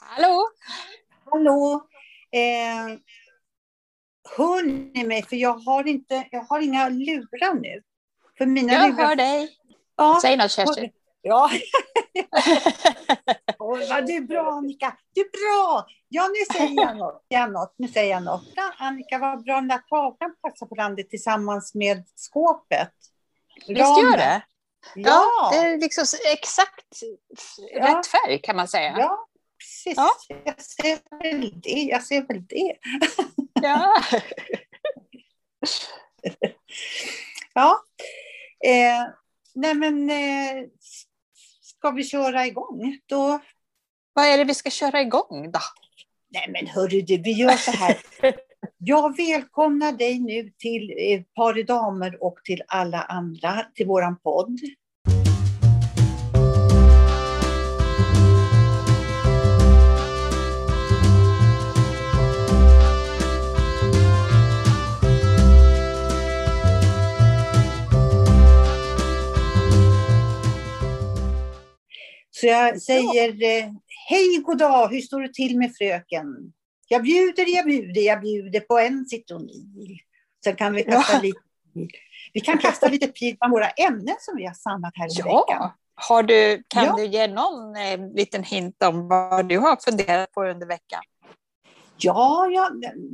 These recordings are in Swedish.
Hallå! Hallå! Eh, hör ni mig? För jag har, inte, jag har inga lurar nu. För mina Jag lurar... hör dig. Ja, Säg något Kerstin. ja. Oj, vad du är bra Annika. Du är bra! Ja, nu säger jag något. Jag något. Nu säger jag något. Ja, Annika, vad bra den där tavlan passar på landet tillsammans med skåpet. Visst gör det? Ja, det är liksom exakt Ja. rätt färg kan man säga. ja precis. Ja. Jag ser väl det. Jag ser väl det. Ja. Ja. Eh, nej men, eh, ska vi köra igång? Då... Vad är det vi ska köra igång då? Nej men hörru du, vi gör så här. Jag välkomnar dig nu till eh, Par i damer och till alla andra till våran podd. Så jag säger eh, hej god dag, hur står det till med fröken? Jag bjuder, jag bjuder, jag bjuder på en citronil. Sen kan vi kasta Ja. lite vi kan kasta lite pil på våra ämnen som vi har samlat här i veckan. Ja. Har du, kan Ja. du ge någon eh, liten hint om vad du har funderat på under veckan? Ja, ja,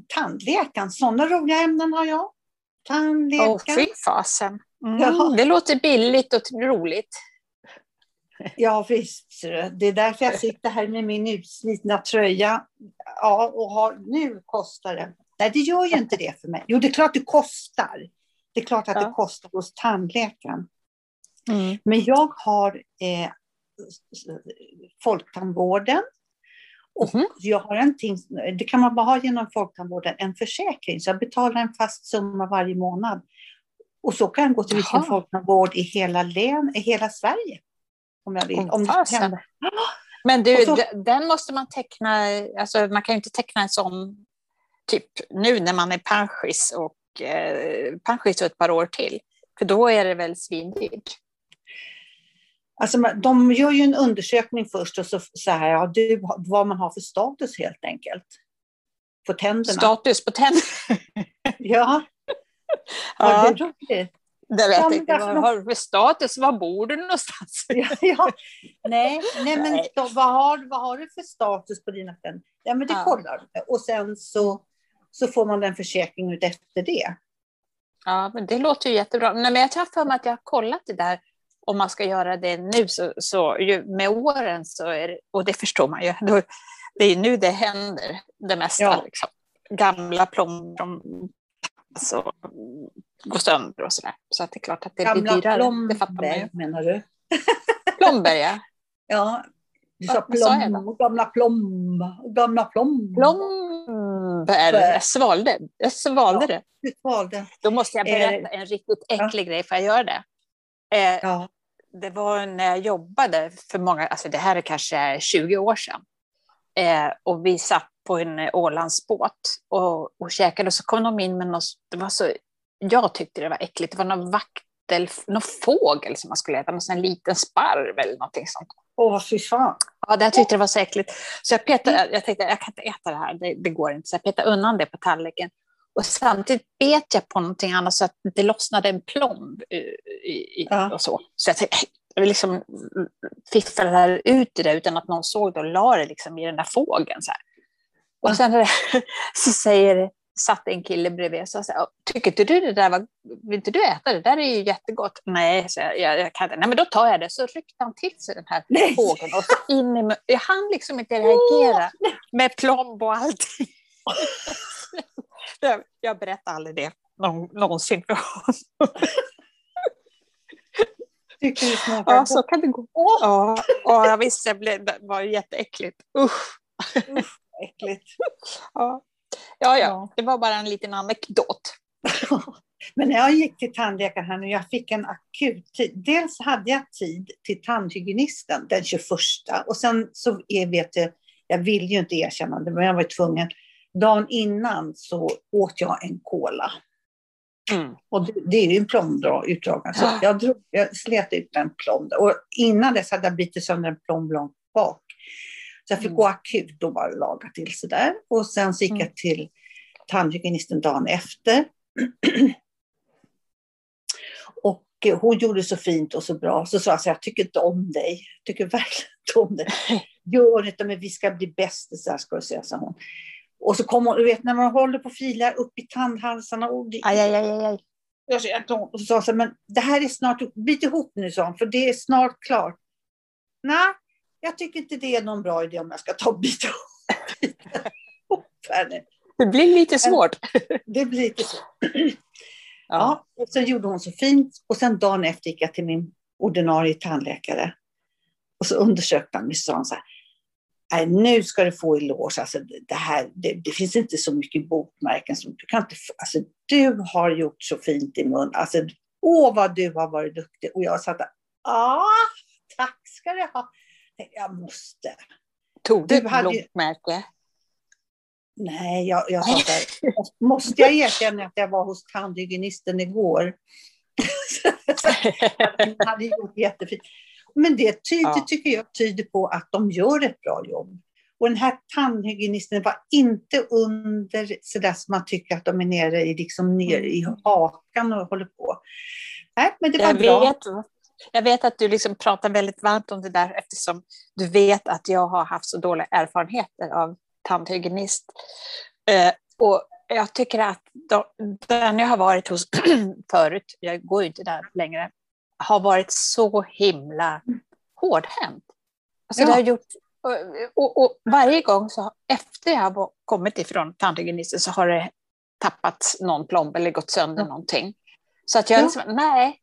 tandläkaren, sådana roliga ämnen har jag. Åh, Tandläkaren. fy fasen. Mm, Ja. Det låter billigt och roligt. Ja, visst. Det är därför jag sitter här med min utslitna tröja. Ja, och har, nu kostar det. Nej, det gör ju inte det för mig. Jo, det är klart det kostar. Det är klart att Ja. det kostar hos tandläkaren. Mm. Men jag har eh, Folktandvården. Och Mhm. jag har en ting, det kan man bara ha genom Folktandvården, en försäkring. Så jag betalar en fast summa varje månad. Och så kan jag gå till vilken folktandvård i hela, län, i hela Sverige. Om jag vill. Om det händer. Men du, så- den måste man teckna, alltså man kan ju inte teckna en sån typ nu när man är pensionist och eh, pensionist ett par år till. För då är det väl svindyrt? Alltså, de gör ju en undersökning först och så, så här, ja, du, vad man har för status helt enkelt. På tänderna. Status på tänder? Ja, Ja, var det roligt? Det vet Ja, inte. Vad har du för status? Var bor du någonstans? Ja, ja. Nej, nej, men Nej. då, vad, har, vad har du för status på dina tänder? Ja, men det Ja. kollar. Och sen så, så får man en försäkring ut efter det. Ja, men det låter ju jättebra. Nej, men jag har för mig att jag har kollat det där. Om man ska göra det nu så, så med åren så är det, och det förstår man ju, då, det är nu det händer det mesta. Ja. Liksom. Gamla plomber som alltså, går sönder och sådär. Så att det är klart att det blir Gamla dyrare. Det fattar man ju. plomber menar du? Plomber, ja. Ja, du sa plom, gamla plom, gamla plom. Plomber. Jag svalde, jag svalde det. Du valde. Då måste jag Eh, berätta en riktigt äcklig grej. Får jag göra det? Eh, Ja. det var när jag jobbade för många, alltså det här är kanske 20 år sedan. Eh, och vi satt på en eh, Ålandsbåt och, och käkade och så kom de in med något, det var så, jag tyckte det var äckligt, det var någon vaktel, någon fågel som man skulle äta, någon här liten sparv eller någonting sånt. Åh, fy fan. Ja, det jag tyckte det var så äckligt. Så jag, petade, jag tänkte, jag kan inte äta det här, det, det går inte. Så jag petade undan det på tallriken. Och samtidigt bet jag på någonting annat så att det lossnade en plomb i, Ja. och så. Så jag tänkte, jag liksom fiffla ut det där utan att någon såg det och la det liksom i den där fågeln. Så här. Och sen så säger, satt en kille bredvid och sa så här, tycker inte du det där var, vill inte du äta det? Där är ju jättegott. Nej, så jag, jag, jag kan inte. Nej, men då tar jag det. Så ryckte han till sig den här Nej. fågeln och så in i mun- Jag hann liksom inte reagera med plomb och allting. Jag- jag berättar aldrig det någon, någonsin för honom. Tycker du smakar Ja, så kan det gå. Ja, ja jag visste, det blev- det var jätteäckligt. Usch. äckligt. Ja. Ja, ja, Ja. det var bara en liten anekdot. Men när jag gick till tandläkaren här nu, jag fick en akut tid. Dels hade jag tid till tandhygienisten den 21 och sen så är, vet jag, jag vill ju inte erkänna det, men jag var tvungen. Dagen innan så åt jag en cola. Mm. Och det, det är ju en plomutdragare. Så Ah. jag, drog, jag slet ut en plom. Och innan dess hade jag bitit sönder en plom långt bak. Så jag fick Mm. gå akut och bara laga till sig där. Och sen så gick Mm. jag till tandhygienisten dagen efter. och hon gjorde så fint och så bra. Så sa jag så jag tycker inte om dig. Jag tycker verkligen inte om dig. Gör inte, men vi ska bli bästisar ska du säga, sa hon. Och så kom hon, du vet när man håller på filar upp i tandhalsarna. Och det, Aj, aj, aj, aj, jag jätteont. Och så sa så men det här är snart, bit ihop nu sa hon, för det är snart klart. Nej, jag tycker inte det är någon bra idé om jag ska ta och bita ihop- nu. Det blir lite svårt. Det blir lite så. Ja. Och sen gjorde hon så fint. Och sen dagen efter gick jag till min ordinarie tandläkare. Och så undersökte han mig och sa så här. Nej, nu ska du få eloge. Alltså, det, här, det, det finns inte så mycket botmärken. Som, du, kan inte, alltså, du har gjort så fint i mun. Alltså, åh, vad du har varit duktig. Och jag satt där. Ja, tack ska du ha. Jag måste. Tog du Du hade? Nej, jag, jag här, måste jag erkänna att jag var hos tandhygienisten igår? Han hade gjort jättefint. Men det tyder, Ja. tycker jag tyder på att de gör ett bra jobb. Och den här tandhygienisten var inte under sådär som man tycker att de är nere i, liksom ner i hakan och håller på. Nej, men det var Jag bra. vet, jag vet att du liksom pratar väldigt varmt om det där eftersom du vet att jag har haft så dåliga erfarenheter av tandhygienist. Eh, och jag tycker att de, den jag har varit hos förut, jag går ju inte där längre, har varit så himla hårdhänt. Alltså Ja. det har gjort, och, och, och varje gång så efter jag har kommit ifrån tandhygienisten så har det tappats någon plomb eller gått sönder Ja. någonting. Så att jag Ja. liksom, nej,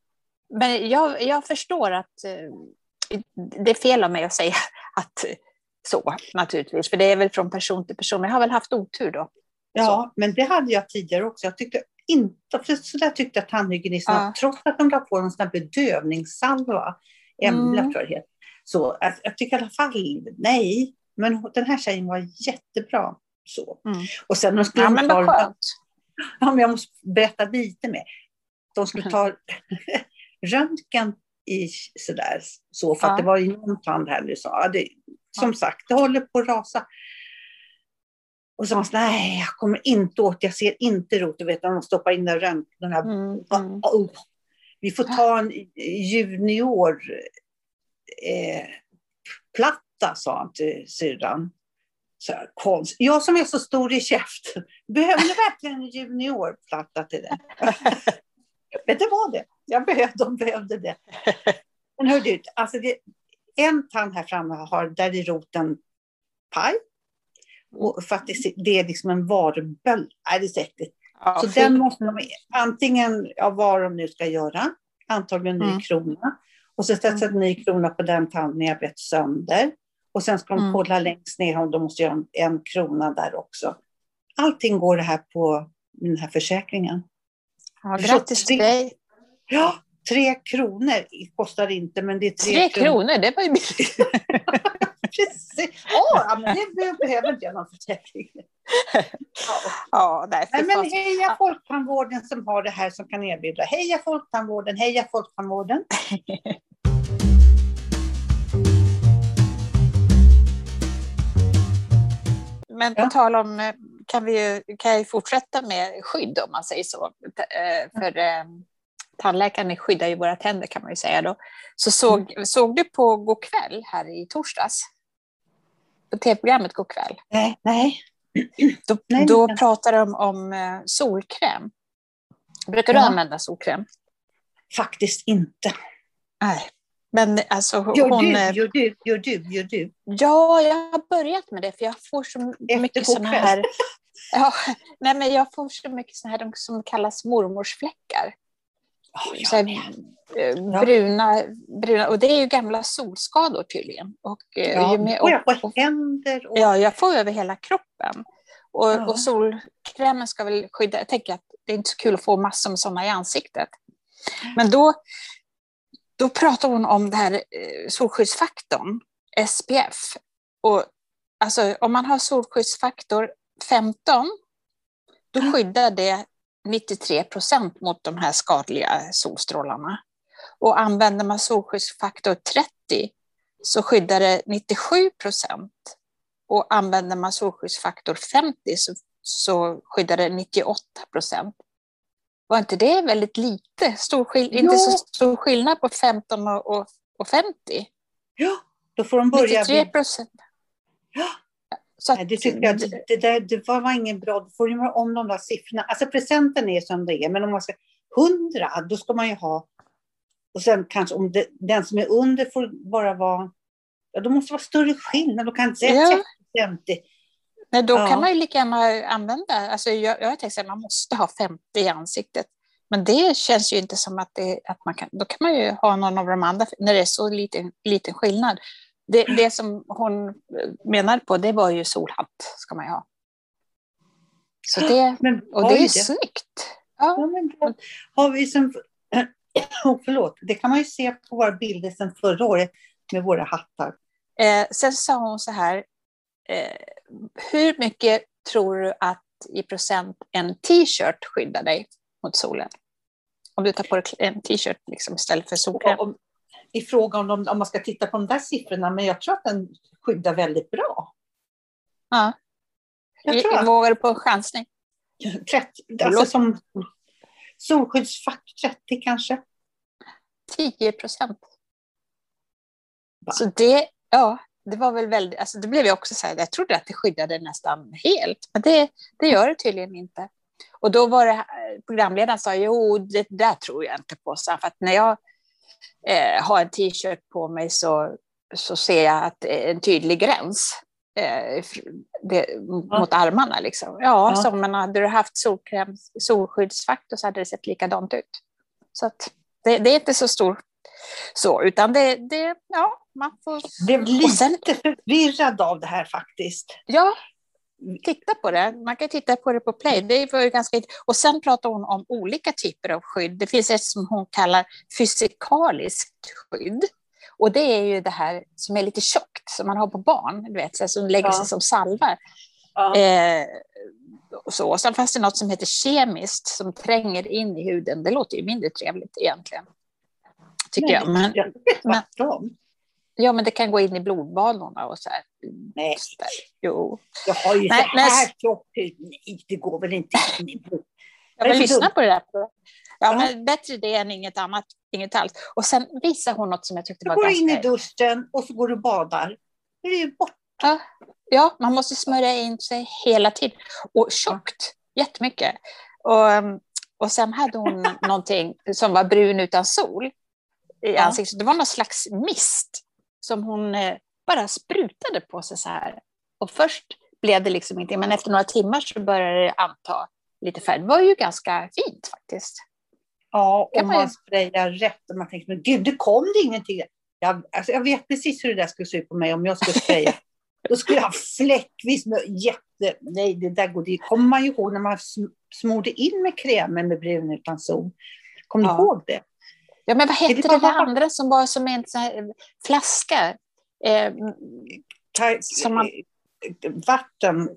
men jag, jag förstår att eh, det är fel av mig att säga att så naturligtvis, för det är väl från person till person. Jag har väl haft otur då. Ja, men det hade jag tidigare också. Jag tyckte inte, för så där tyckte jag tandhygienisterna, Ja. trots att de la på en sån här bedövningssalva, Embla Mm. tror jag det heter. Så jag, jag tycker i alla fall, nej, men den här tjejen var jättebra. Så. Mm. Och sen de skulle Ja, de men ta, vad skönt. ja, men jag måste berätta lite mer. De skulle ta röntgen i sådär, så för att Ja. det var ju någon tand här nu. Så, ja, det, som sagt, det håller på att rasa. Och så sa så, nej, jag kommer inte åt, jag ser inte rot. Du vet när de stoppar in den röntgen. Den här, Mm, mm. oh. Vi får ta en junior eh, platta, sa han till syrran. Så här, konst. Jag som är så stor i käften, behöver du verkligen en juniorplatta till det? Men det var det. Jag behövde, de behövde det. Men hör du, alltså det, en tand här framme har, där är roten paj. Och för att det, det är liksom en varböld. Nej, det är så äckligt. Ja, Så fy. den måste de antingen, ja, vad de nu ska göra, antagligen ny Mm. krona. Och så sätts en ny krona på den tanden jag vet sönder. Och sen ska de Mm. kolla längst ner om de måste göra en, en krona där också. Allting går det här på den här försäkringen. Ja, grattis till dig. Ja, tre kronor kostar inte, men det är tre, Tre kronor, det var ju billigt. Precis. Ja, men det behöver inte jag någon försäkring. Ja. Ja, nej, Nej, men heja Folktandvården som har det här som kan erbjuda. Heja Folktandvården, heja Folktandvården. Men på Ja. tal om, eh, kan, vi ju, kan jag ju fortsätta med skydd om man säger så. Eh, För eh, tandläkaren skyddar ju våra tänder kan man ju säga då. Så såg, Mm. såg du på God kväll här i torsdags? På tv-programmet God kväll. Nej, nej. Då, Nej, då men- pratar de om eh, solkräm. Brukar du Ja. använda solkräm? Faktiskt inte. Nej. Men alltså Gör hon... du, eh, gör du, gör du, gör du. Ja, jag har börjat med det för jag får så mycket God sådana här... Ja, nej, men jag får så mycket sådana här som kallas mormorsfläckar. Ja, så här, med. eh, bruna, bruna, och det är ju gamla solskador tydligen. Och, eh, Ja, mer, får jag och, på och, händer och... ja, jag får över hela kroppen. Och, Ja. och solkrämen ska väl skydda. Jag tänker att det är inte så kul att få massor med sådana i ansiktet. Men då, då pratar hon om det här eh, solskyddsfaktorn, SPF. Och alltså, om man har solskyddsfaktor 15, då Ja. skyddar det 93 procent mot de här skadliga solstrålarna. Och använder man solskyddsfaktor 30 så skyddar det 97 procent och använder man solskyddsfaktor 50 så, så skyddar det 98 procent. Var inte det väldigt lite? Stor skill inte så stor skillnad på 15 och, och 50? Ja, då får de börja... 93 procent. Ja. Så Nej, det tycker jag, det, där, det var ingen bra, då får göra om de där siffrorna. Alltså presenten är som det är, men om man ska 100, då ska man ju ha, och sen kanske om det, den som är under får bara vara, ja då måste det vara större skillnad, då kan inte säga ja. 50. Nej, då ja. kan man ju lika gärna använda, alltså jag, jag har tänkt att man måste ha 50 i ansiktet. Men det känns ju inte som att, det, att man kan, då kan man ju ha någon av de andra, när det är så liten, liten skillnad. Det, det som hon menade på, det var ju solhatt, ska man ju ha. Så det, men, och det är det. snyggt. Ja. ja men då har vi som, oh, förlåt, det kan man ju se på våra bilder sedan förra året med våra hattar. Eh, sen sa hon så här, eh, hur mycket tror du att i procent en t-shirt skyddar dig mot solen? Om du tar på dig en t-shirt liksom istället för solkräm i fråga om, de, om man ska titta på de där siffrorna, men jag tror att den skyddar väldigt bra. Ja. Jag tror jag vågar på en chansning. 30, alltså som solskyddsfaktor 30 kanske. 10 procent. Så det, ja, det var väl väldigt, alltså det blev jag också så här, jag trodde att det skyddade nästan helt, men det, det gör det tydligen inte. Och då var det, programledaren sa, jo, det där tror jag inte på, så för att när jag eh, har en t-shirt på mig så, så ser jag att det är en tydlig gräns eh, det, ja. mot armarna. Liksom. Ja, ja. Så, men hade du haft solkräm, solskyddsfaktor så hade det sett likadant ut. Så att det, det är inte så stor så, utan det, det ja, man får... Blev lite sen, förvirrad av det här faktiskt. Ja, titta på det. Man kan titta på det på Play. Det var ju ganska... Och sen pratar hon om olika typer av skydd. Det finns ett som hon kallar fysikaliskt skydd. Och det är ju det här som är lite tjockt, som man har på barn, du vet, som lägger sig ja. som salva. Ja. Eh, och så. Och sen fanns det något som heter kemiskt, som tränger in i huden. Det låter ju mindre trevligt egentligen. Tycker Nej, jag. Men, jag men, Ja, men det kan gå in i blodbanorna och så här. Nej. Så. Jo. Jag har ju Nej, så här tjockt Nej, det går väl inte in i blod. Jag vill lyssna på det där. Ja, ja, men bättre det än inget annat, inget alls. Och sen visar hon något som jag tyckte var ganska... Du går in i duschen och så går du och badar. Då är det ju borta. Ja, ja, man måste smörja in sig hela tiden. Och tjockt, jättemycket. Och, och sen hade hon någonting som var brun utan sol i ansiktet. Det var någon slags mist som hon eh, bara sprutade på sig så här. Och först blev det liksom inte, men efter några timmar så började det anta lite färg. Det var ju ganska fint faktiskt. Ja, och man, man sprayar rätt och man tänker, men gud, det kom det ingenting. Jag, alltså, jag vet precis hur det där skulle se ut på mig om jag skulle spraya. Då skulle jag ha fläckvis med jätte... Nej, det där går det kommer man ju ihåg när man smorde in med krämen med brun utan sol. Kommer ja. du ihåg det? Ja, men vad hette det, det, det andra som var som en här flaska? Eh, som man... Vatten?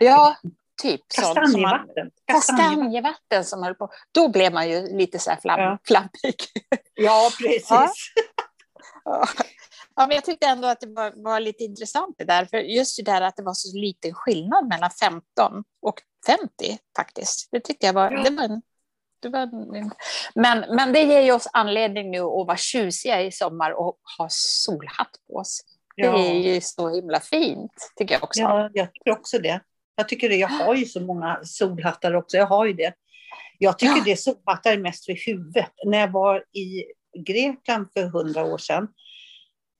Ja, typ. Kastanjevatten. Kastanjevatten som höll på. Då blev man ju lite så här flam, ja. flammig. Ja, precis. Ja. Ja. men jag tyckte ändå att det var, var, lite intressant det där, för just det där att det var så liten skillnad mellan 15 och 50 faktiskt. Det tyckte jag var, det var en men, men det ger ju oss anledning nu att vara tjusiga i sommar och ha solhatt på oss. Ja. Det är ju så himla fint, tycker jag också. Ja, jag tycker också det. Jag tycker det. Jag har ju så många solhattar också. Jag har ju det. Jag tycker ja. det solhattar är mest för huvudet. När jag var i Grekland för hundra år sedan,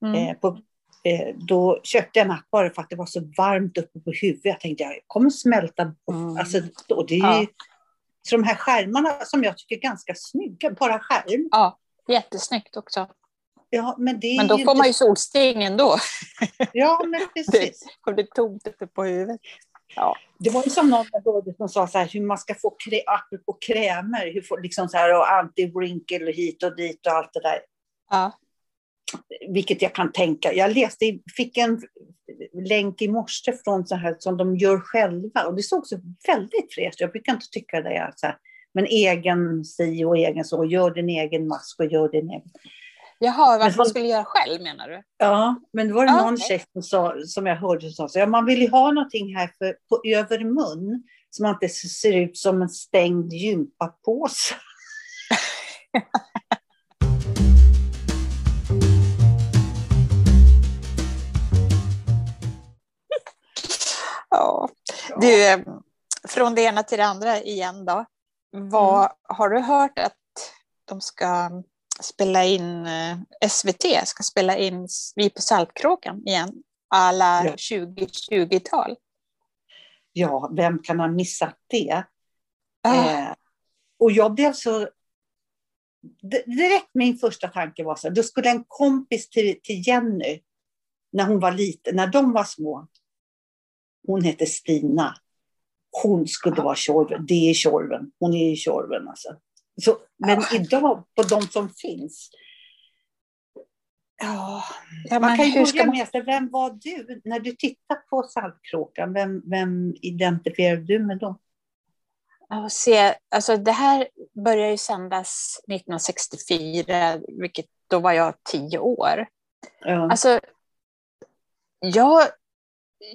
mm. eh, på, eh, då köpte jag en hatt bara för att det var så varmt uppe på huvudet. Jag tänkte jag kommer smälta. Mm. Alltså, och det är ja. Så de här skärmarna som jag tycker är ganska snygga, bara skärm. Ja, jättesnyggt också. Ja, men, det men då får inte... man ju solsting ändå. Ja, men precis. Det blir tomt uppe på huvudet. Ja. Det var ju som någon som sa så här, hur man ska få krä, apropå krämer, hur får, liksom så här, och anti-wrinkle hit och dit och allt det där. Ja. Vilket jag kan tänka. Jag läste, fick en länk i morse från så här som de gör själva och det såg så väldigt fräscht Jag brukar inte tycka det. Så här, men egen si och egen så, gör din egen mask och gör din egen. Jaha, vad Men man skulle göra själv menar du? Ja, men det var det någon okej. tjej som, sa, som jag hörde som sa, ja, man vill ju ha någonting här för, på över mun så man inte ser ut som en stängd gympapåse. Ja. Du, eh, från det ena till det andra igen då. Vad, Har du hört att de ska spela in, eh, SVT ska spela in Vi på Saltkråkan igen, alla Ja. 2020-tal? Ja, vem kan ha missat det? Ah, Eh, och jag blev så... Direkt min första tanke var så här, då skulle en kompis till, till Jenny, när hon var liten, när de var små, hon hette Stina, hon skulle vara Tjorven. Det är Tjorven. Hon är Tjorven alltså. Så, men Ja. idag, på de som finns, ja, ja, man kan ju börja man... med, så vem var du? När du tittar på Saltkråkan, vem, vem identifierar du med då? Se, alltså det här började ju sändas 1964, vilket då var jag tio år. Ja. Alltså, jag,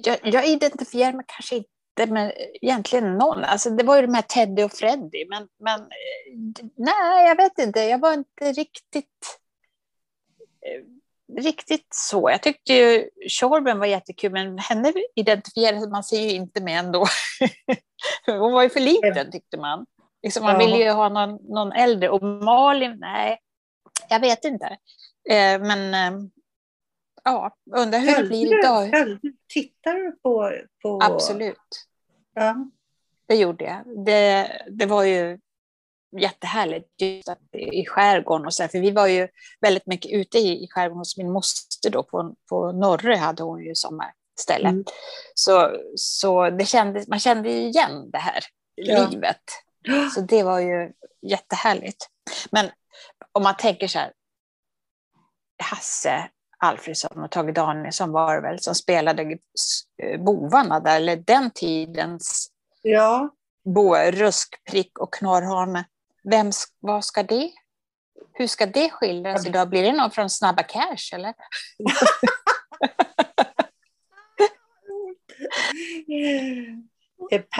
jag, jag identifierar mig kanske inte med egentligen någon. Alltså, det var ju de här Teddy och Freddy, men, men eh, nej, jag vet inte. Jag var inte riktigt, eh, riktigt så. Jag tyckte ju Tjorven var jättekul, men henne identifierade man sig ju inte med ändå. Hon var ju för liten, tyckte man. Liksom, man ville ju ha någon, någon äldre. Och Malin, nej, jag vet inte. Eh, men ja, undrar hur det Följde blir idag. följde, tittar du på... på Absolut, Ja. det gjorde jag. Det, det var ju jättehärligt just att, i skärgården och så här, för vi var ju väldigt mycket ute i, i skärgården hos min moster då på, på Norre hade hon ju sommarställe. Mm. Så, så det kändes, man kände ju igen det här Ja. livet. Så det var ju jättehärligt. Men om man tänker så här, Hasse Alfredsson och Tage Danielsson var det väl som spelade eh, bovarna där, eller den tidens ja. bo, ruskprick och knorrhane. Vem, vad ska det? Hur ska det skildras idag? Blir det någon från Snabba Cash eller?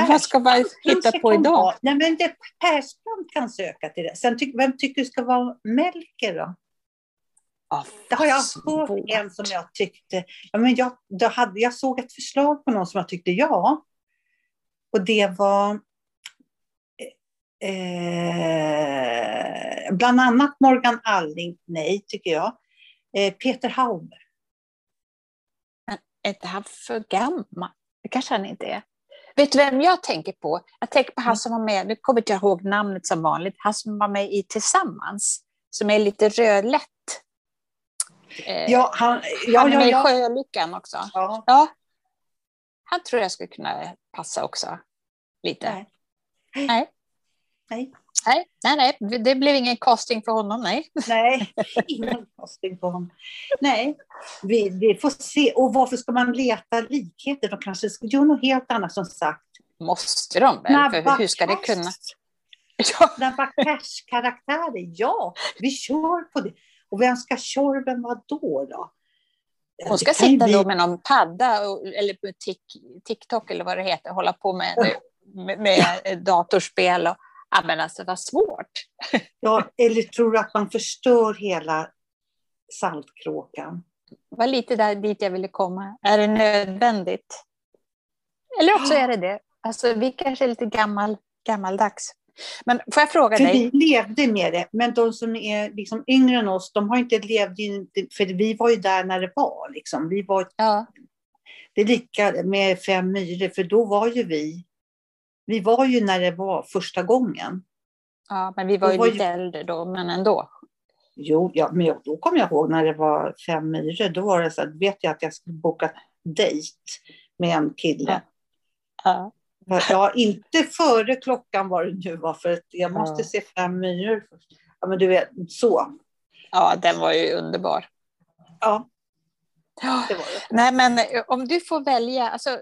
Vad ska man hitta på idag? Nej, men det, Persbrandt kan söka till det. Sen tyck, vem tycker du ska vara Melker då? Ja, Det har jag hört en som jag tyckte... Ja, men jag, då hade, jag såg ett förslag på någon som jag tyckte ja. Och det var... Eh, bland annat Morgan Alling, nej tycker jag. Eh, Peter Hauber. Är inte han för gammal? Det kanske han inte är. Vet du vem jag tänker på? Jag tänker på han som var med, nu kommer inte jag ihåg namnet som vanligt, han som var med i Tillsammans, som är lite rödlätt. Eh, Ja, han, ja, han är med i ja. Sjölyckan också. ja. Han tror jag skulle kunna passa också. Lite. Nej. Nej. Nej. Nej, nej, nej, det blev ingen casting för honom, nej. Nej, ingen casting på honom. Nej, vi, vi får se. Och varför ska man leta likheter? De kanske ska göra något helt annat som sagt. Måste de väl? För hur ska det kunna... Ja, Snabba Cash-karaktärer, ja, vi kör på det. Och vem ska Tjorven vara då? då? Hon ska sitta bli- då med någon padda, och, eller på tik, TikTok eller vad det heter, hålla på med, med, med datorspel. Och, ja, men alltså vad svårt. Ja, eller tror du att man förstör hela Saltkråkan? Det var lite där dit jag ville komma. Är det nödvändigt? Eller också är det det. Alltså, vi kanske är lite gammal, gammaldags. Men får jag fråga För dig? vi levde med det, men de som är liksom yngre än oss, de har inte levt i, för vi var ju där när det var. Liksom. Vi var, Ja, det är lika med Fem myror, för då var ju vi, vi var ju när det var första gången. ja, men vi var Då ju var ju- lite äldre då, men ändå. Jo, ja, men då kommer jag ihåg när det var Fem myror, då var det så att, vet jag att jag skulle boka dejt med en kille. Ja. Ja, inte före klockan var det nu var, för jag måste Ja. se Fem myror först. Ja, men du vet, så. ja, den var ju underbar. Ja, Ja. det var det. Nej, men eh, om du får välja, alltså,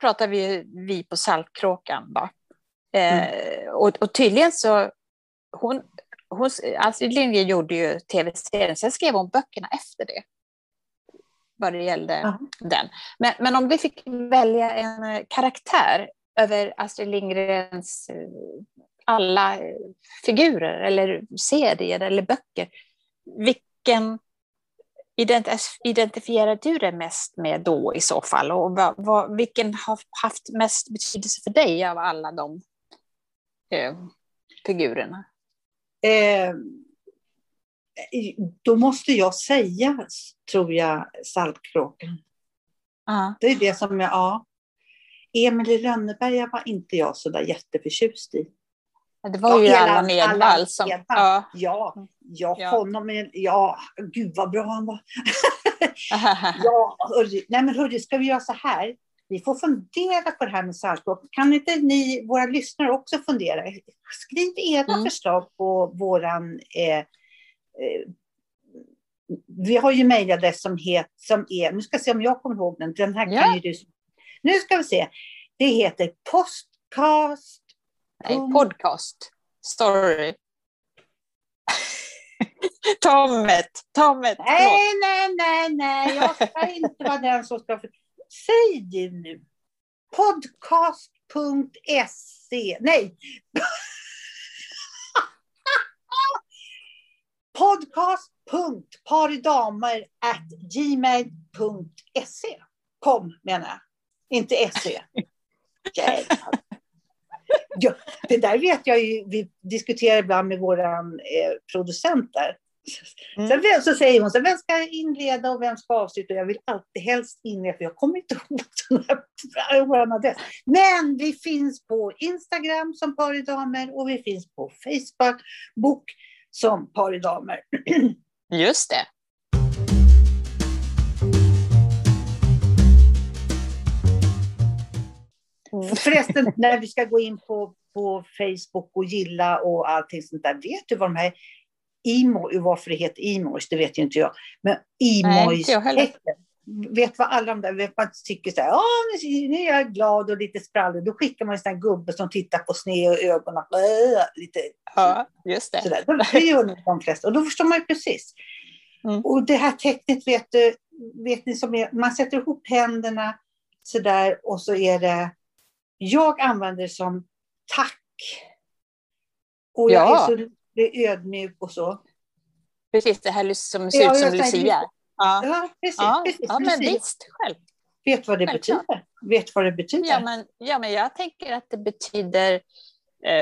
pratar vi, vi på Saltkråkan då. Eh, och, och tydligen så, hon, hon, Astrid Lindgren gjorde ju tv-serien, sen skrev hon böckerna efter det. Vad det gällde -huh. den. Men, men om vi fick välja en eh, karaktär över Astrid Lindgrens eh, alla figurer eller serier eller böcker, vilken identifierar du dig mest med då i så fall? Och vad, vad, vilken har haft mest betydelse för dig av alla de eh, figurerna? Eh, då måste jag säga, tror jag, Saltkråkan. Uh. Det är det som jag, ja. Emil i Lönneberga var inte jag så där jätteförtjust i. Det var ju ja, Allan Edwall som... Ja, ja, ja, ja. honom, ja, gud vad bra han var. ja, hörru, nej men hörru, ska vi göra så här? Vi får fundera på det här med Saltkråkan. Kan inte ni, våra lyssnare, också fundera? Skriv era mm. förslag på våran... Eh, vi har ju mejladress som, som är, nu ska se om jag kommer ihåg den, den här ja. kan ju du... Nu ska vi se. Det heter Postcast Nej, podcast. Sorry. Tommet, Tommet. Nej, nej, nej, nej, jag ska inte vara den som ska... Säg det nu. Podcast.se. Nej. Podcast.paridamer.gmail.se. Kom, menar jag. Inte se. Ja, det där vet jag ju, vi diskuterar ibland med vår eh, producent där. Mm. Sen så säger hon så vem ska inleda och vem ska avsluta? Jag vill alltid helst inleda, för jag kommer inte ihåg vår adress. Men vi finns på Instagram som Paridamer och vi finns på Facebook som Paridamer. Just det. Mm. Förresten, när vi ska gå in på, på Facebook och gilla och allting sånt där, vet du vad de här emo, varför det heter emojis, det vet ju inte jag. Men emojis vet vad alla de där, vet man tycker så här, ja nu är jag glad och lite sprallig, då skickar man en sån här gubbe som tittar på sned och ögonen, äh, lite Ja, just det. Sådär. Det gör de flesta och då förstår man ju precis. Mm. Och det här tecknet vet du, vet ni som är, man sätter ihop händerna sådär och så är det jag använder det som tack. Och jag ja. är så ödmjuk och så. Precis, det här som ser ut som Lucia. Ja. ja, precis. Ja, precis, ja men visst, själv. Vet vad det Självklart. betyder? Vet vad det betyder? Ja, men, ja, men jag tänker att det betyder eh,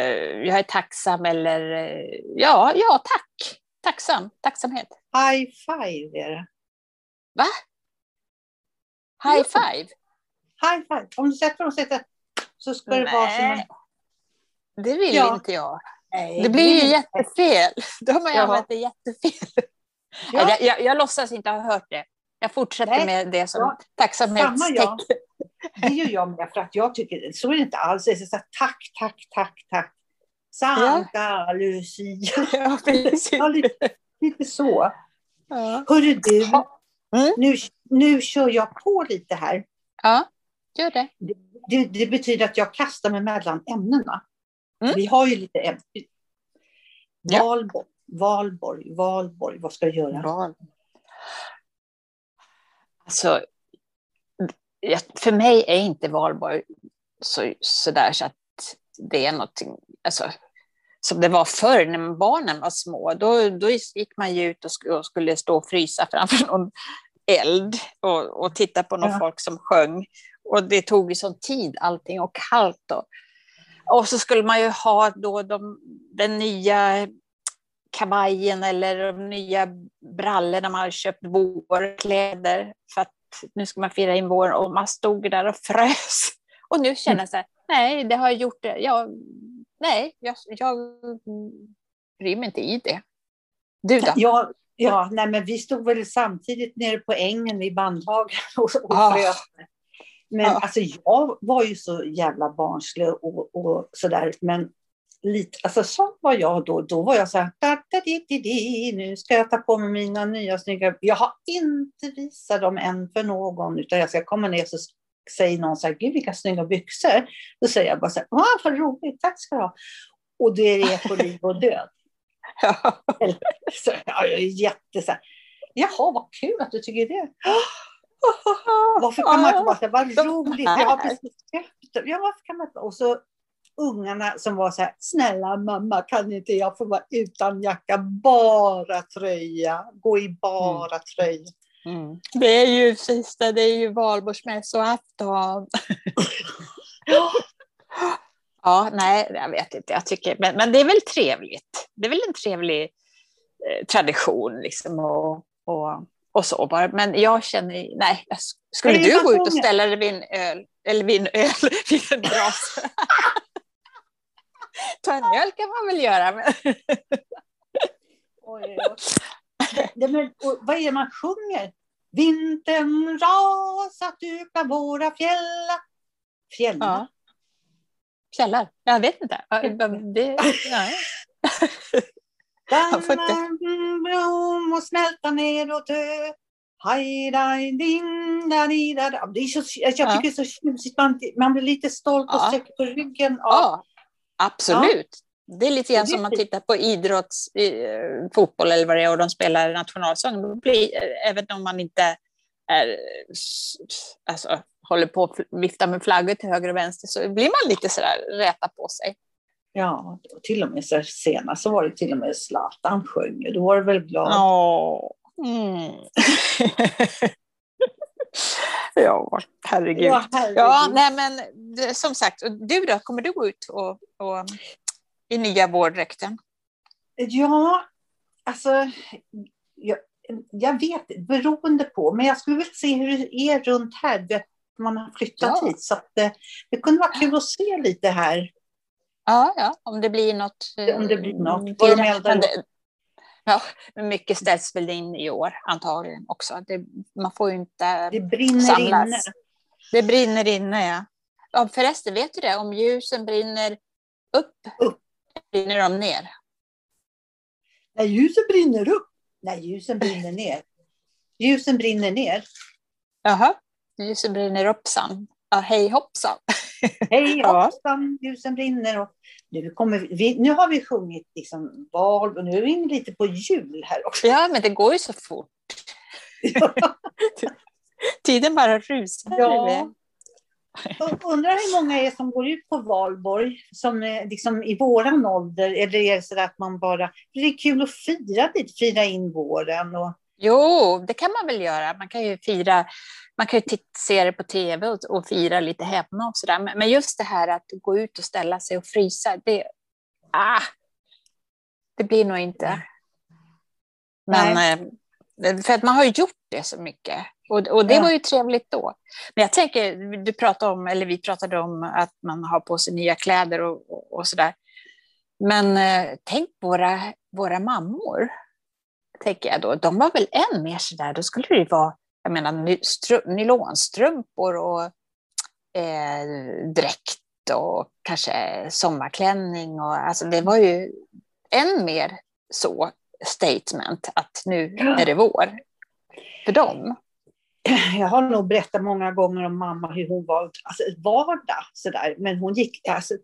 jag är tacksam eller eh, ja, ja, tack. Tacksam, tacksamhet. High five är det. Va? High five? High five. Om du sätter dem så ska det vara som en... Det vill ja. inte jag. Nej, det blir ju jättefel. Då har man ju använt det jättefel. Ja. Jag, jag, jag låtsas inte ha hört det. Jag fortsätter Nej. med det som ja. tacksamhetstecken. Det gör jag med, för att jag tycker så är det inte alls. Det är så här, tack, tack, tack, tack. Santa ja. Lucia. Ja, ja, lite, lite så. Ja. Hörru du, mm. nu, nu kör jag på lite här. Ja, gör det det, det, betyder att jag kastar mig mellan ämnena. Mm. Vi har ju lite ämnen. Valborg, Valborg, Valborg, vad ska jag göra? Val. Alltså, för mig är inte Valborg så, så där så att det är någonting, alltså, som det var förr när barnen var små. Då, då gick man ju ut och skulle stå och frysa framför någon eld och, och titta på någon ja. folk som sjöng. Och det tog ju sån tid allting och kallt. Och, och så skulle man ju ha då de, den nya kavajen eller de nya brallorna man hade köpt vårkläder för att nu ska man fira in våren och man stod där och frös. Och nu känner jag så här, nej, det har jag gjort det. Jag, nej, jag, jag bryr mig inte i det. Du då? Ja, ja nej, men vi stod väl samtidigt nere på ängen i Bandhagen och, och ah. Men ja. alltså jag var ju så jävla barnslig och, och sådär. Men lite, alltså så var jag då. Då var jag så här, da, da, di, di, di, nu ska jag ta på mig mina nya snygga. Jag har inte visat dem än för någon, utan jag ska komma ner så säger någon så här, gud vilka snygga byxor. Då säger jag bara så här, ah, vad roligt, tack ska du ha. Och det är på liv och död. Ja. Så, ja, jag är jätte så här, Jaha, vad kul att du tycker det. Varför kan man inte bara säga, vad roligt, jag har precis köpt Ja, varför kan man inte? Och så ungarna som var så här, snälla mamma, kan inte jag få vara utan jacka, bara tröja, gå i bara mm. tröja. Mm. Det är ju sista, det är ju valborgsmässoafton. ja, nej, jag vet inte, jag tycker, men, men det är väl trevligt. Det är väl en trevlig eh, tradition liksom och, och, och så bara. Men jag känner, nej, skulle du gå ut och ställa dig vid en öl, eller vid en öl, vid en brasa? Ta en öl kan man väl göra. Men... oj. Det, men, vad är det man sjunger? Vintern rasat öka våra fjällar. Fjällar? Ja. Fjällar? Jag vet inte. Det, nej. Blom och smälta ner och dö. Det är så, jag tycker det är så tjusigt, man, man blir lite stolt och ja. sträcker på ryggen. Av, ja. Absolut. Ja. Det är lite grann som man tittar på idrotts, eh, fotboll eller vad det är och de spelar nationalsång. Blir, eh, även om man inte är, alltså, håller på att vifta med flaggor till höger och vänster så blir man lite sådär räta på sig. Ja, till och med så senast så var det till och med Zlatan sjöng. Då var du väl glad? Ja. Mm. Ja, herregud. Ja, herregud. ja nej, men som sagt, du då, kommer du gå ut och, och, i nya vårdräkten? Ja, alltså, jag, jag vet, beroende på, men jag skulle vilja se hur det är runt här. Man har flyttat ja. hit, så att, eh, det kunde vara kul att se lite här. Ja, ja om det blir något. Om det blir något. Vad de Ja, mycket ställs väl in i år antagligen också. Det, man får ju inte Det brinner samlas. inne. Det brinner inne, ja. ja. Förresten, vet du det? Om ljusen brinner upp, upp. brinner de ner? När ljusen brinner upp? Nej, ljusen brinner ner. Ljusen brinner ner. Jaha, ljusen brinner uppsan. Ja, hej hoppsan. Hej hoppsan, ljusen brinner. Och nu, kommer vi, nu har vi sjungit liksom val och nu är vi inne lite på jul här också. Ja, men det går ju så fort. Tiden bara rusar ja. Jag undrar hur många är som går ut på valborg som liksom i våran ålder? Eller är det så att man bara... Det är kul att fira lite, fira in våren. Och... Jo, det kan man väl göra. Man kan ju fira man kan ju se det på tv och, och fira lite hemma och sådär. Men just det här att gå ut och ställa sig och frysa, det, ah, det blir nog inte. Men, eh, för att man har ju gjort det så mycket. Och, och det ja. var ju trevligt då. Men jag tänker, du pratade om, eller vi pratade om att man har på sig nya kläder och, och, och sådär. Men eh, tänk våra, våra mammor, tänker jag då. De var väl än mer sådär, då skulle det ju vara jag menar nylonstrumpor och eh, dräkt och kanske sommarklänning. Och, alltså det var ju än mer så statement att nu är det vår för dem. Jag har nog berättat många gånger om mamma hur hon var alltså, vardag sådär. Men hon gick, alltså,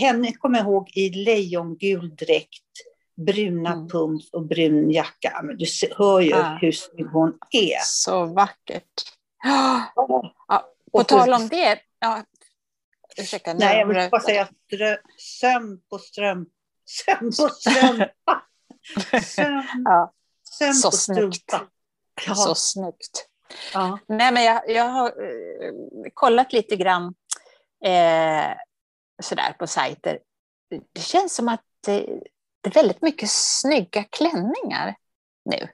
henne kommer jag ihåg i lejongul dräkt bruna mm. pumps och brun jacka. Men du hör ju ja. hur snygg hon är. Så vackert. Ja, på tal om det. Ja, ursäkta. Nej, jag vill bara säga strö, sömn på ström. Sömn på strumpa. Sömn, ja. sömn Så på strumpa. Ja. Så snyggt. Ja. Nej, men jag, jag har uh, kollat lite grann eh, sådär på sajter. Det känns som att det, det är väldigt mycket snygga klänningar nu.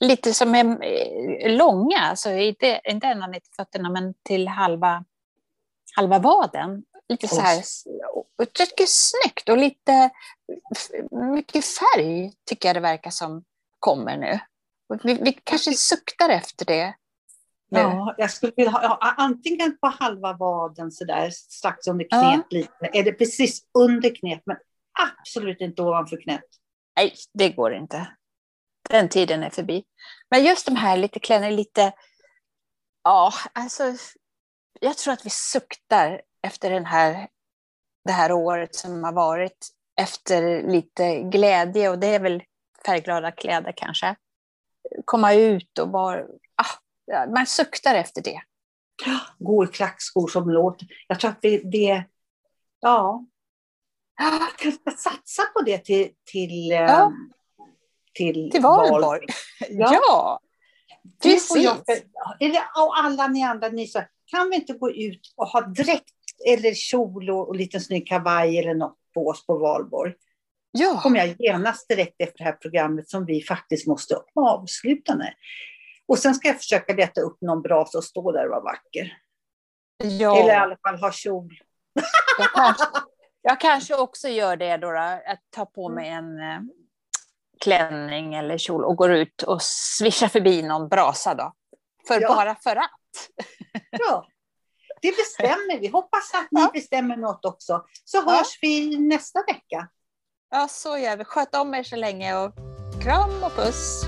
Lite som är eh, långa, alltså inte, inte ända ner till fötterna men till halva, halva vaden. Lite så här, jag tycker snyggt och lite mycket färg tycker jag det verkar som kommer nu. Vi, vi kanske suktar efter det. Nu. Ja, jag skulle vilja ha ja, antingen på halva vaden så där strax under knät ja. lite, eller precis under knät, men absolut inte ovanför knät. Nej, det går inte. Den tiden är förbi. Men just de här lite klänningar, lite... Ja, alltså... Jag tror att vi suktar efter den här, det här året som har varit efter lite glädje och det är väl färgglada kläder kanske. Komma ut och bara, ah, man suktar efter det. Gå i klackskor som låter. Jag tror att det, det ja, jag kanske ska satsa på det till, till, Ja. ehm, till, Till Valborg. Ja. Ja, precis. jag, eller, och alla ni andra, ni så, kan vi inte gå ut och ha dräkt eller kjol och, och liten snygg kavaj eller något på oss på valborg? Ja, kommer jag genast direkt efter det här programmet som vi faktiskt måste avsluta med. Och sen ska jag försöka leta upp någon brasa och stå där och vara vacker. ja. Eller i alla fall ha kjol. Jag kanske också gör det då, att ta på Mm. mig en eh, klänning eller kjol och går ut och svischar förbi någon brasa då. För Ja. bara för att. Ja, det bestämmer vi. Hoppas att ni Ja. bestämmer något också. Så Ja. hörs vi nästa vecka. Ja, så gör vi. Sköt om er så länge och kram och puss.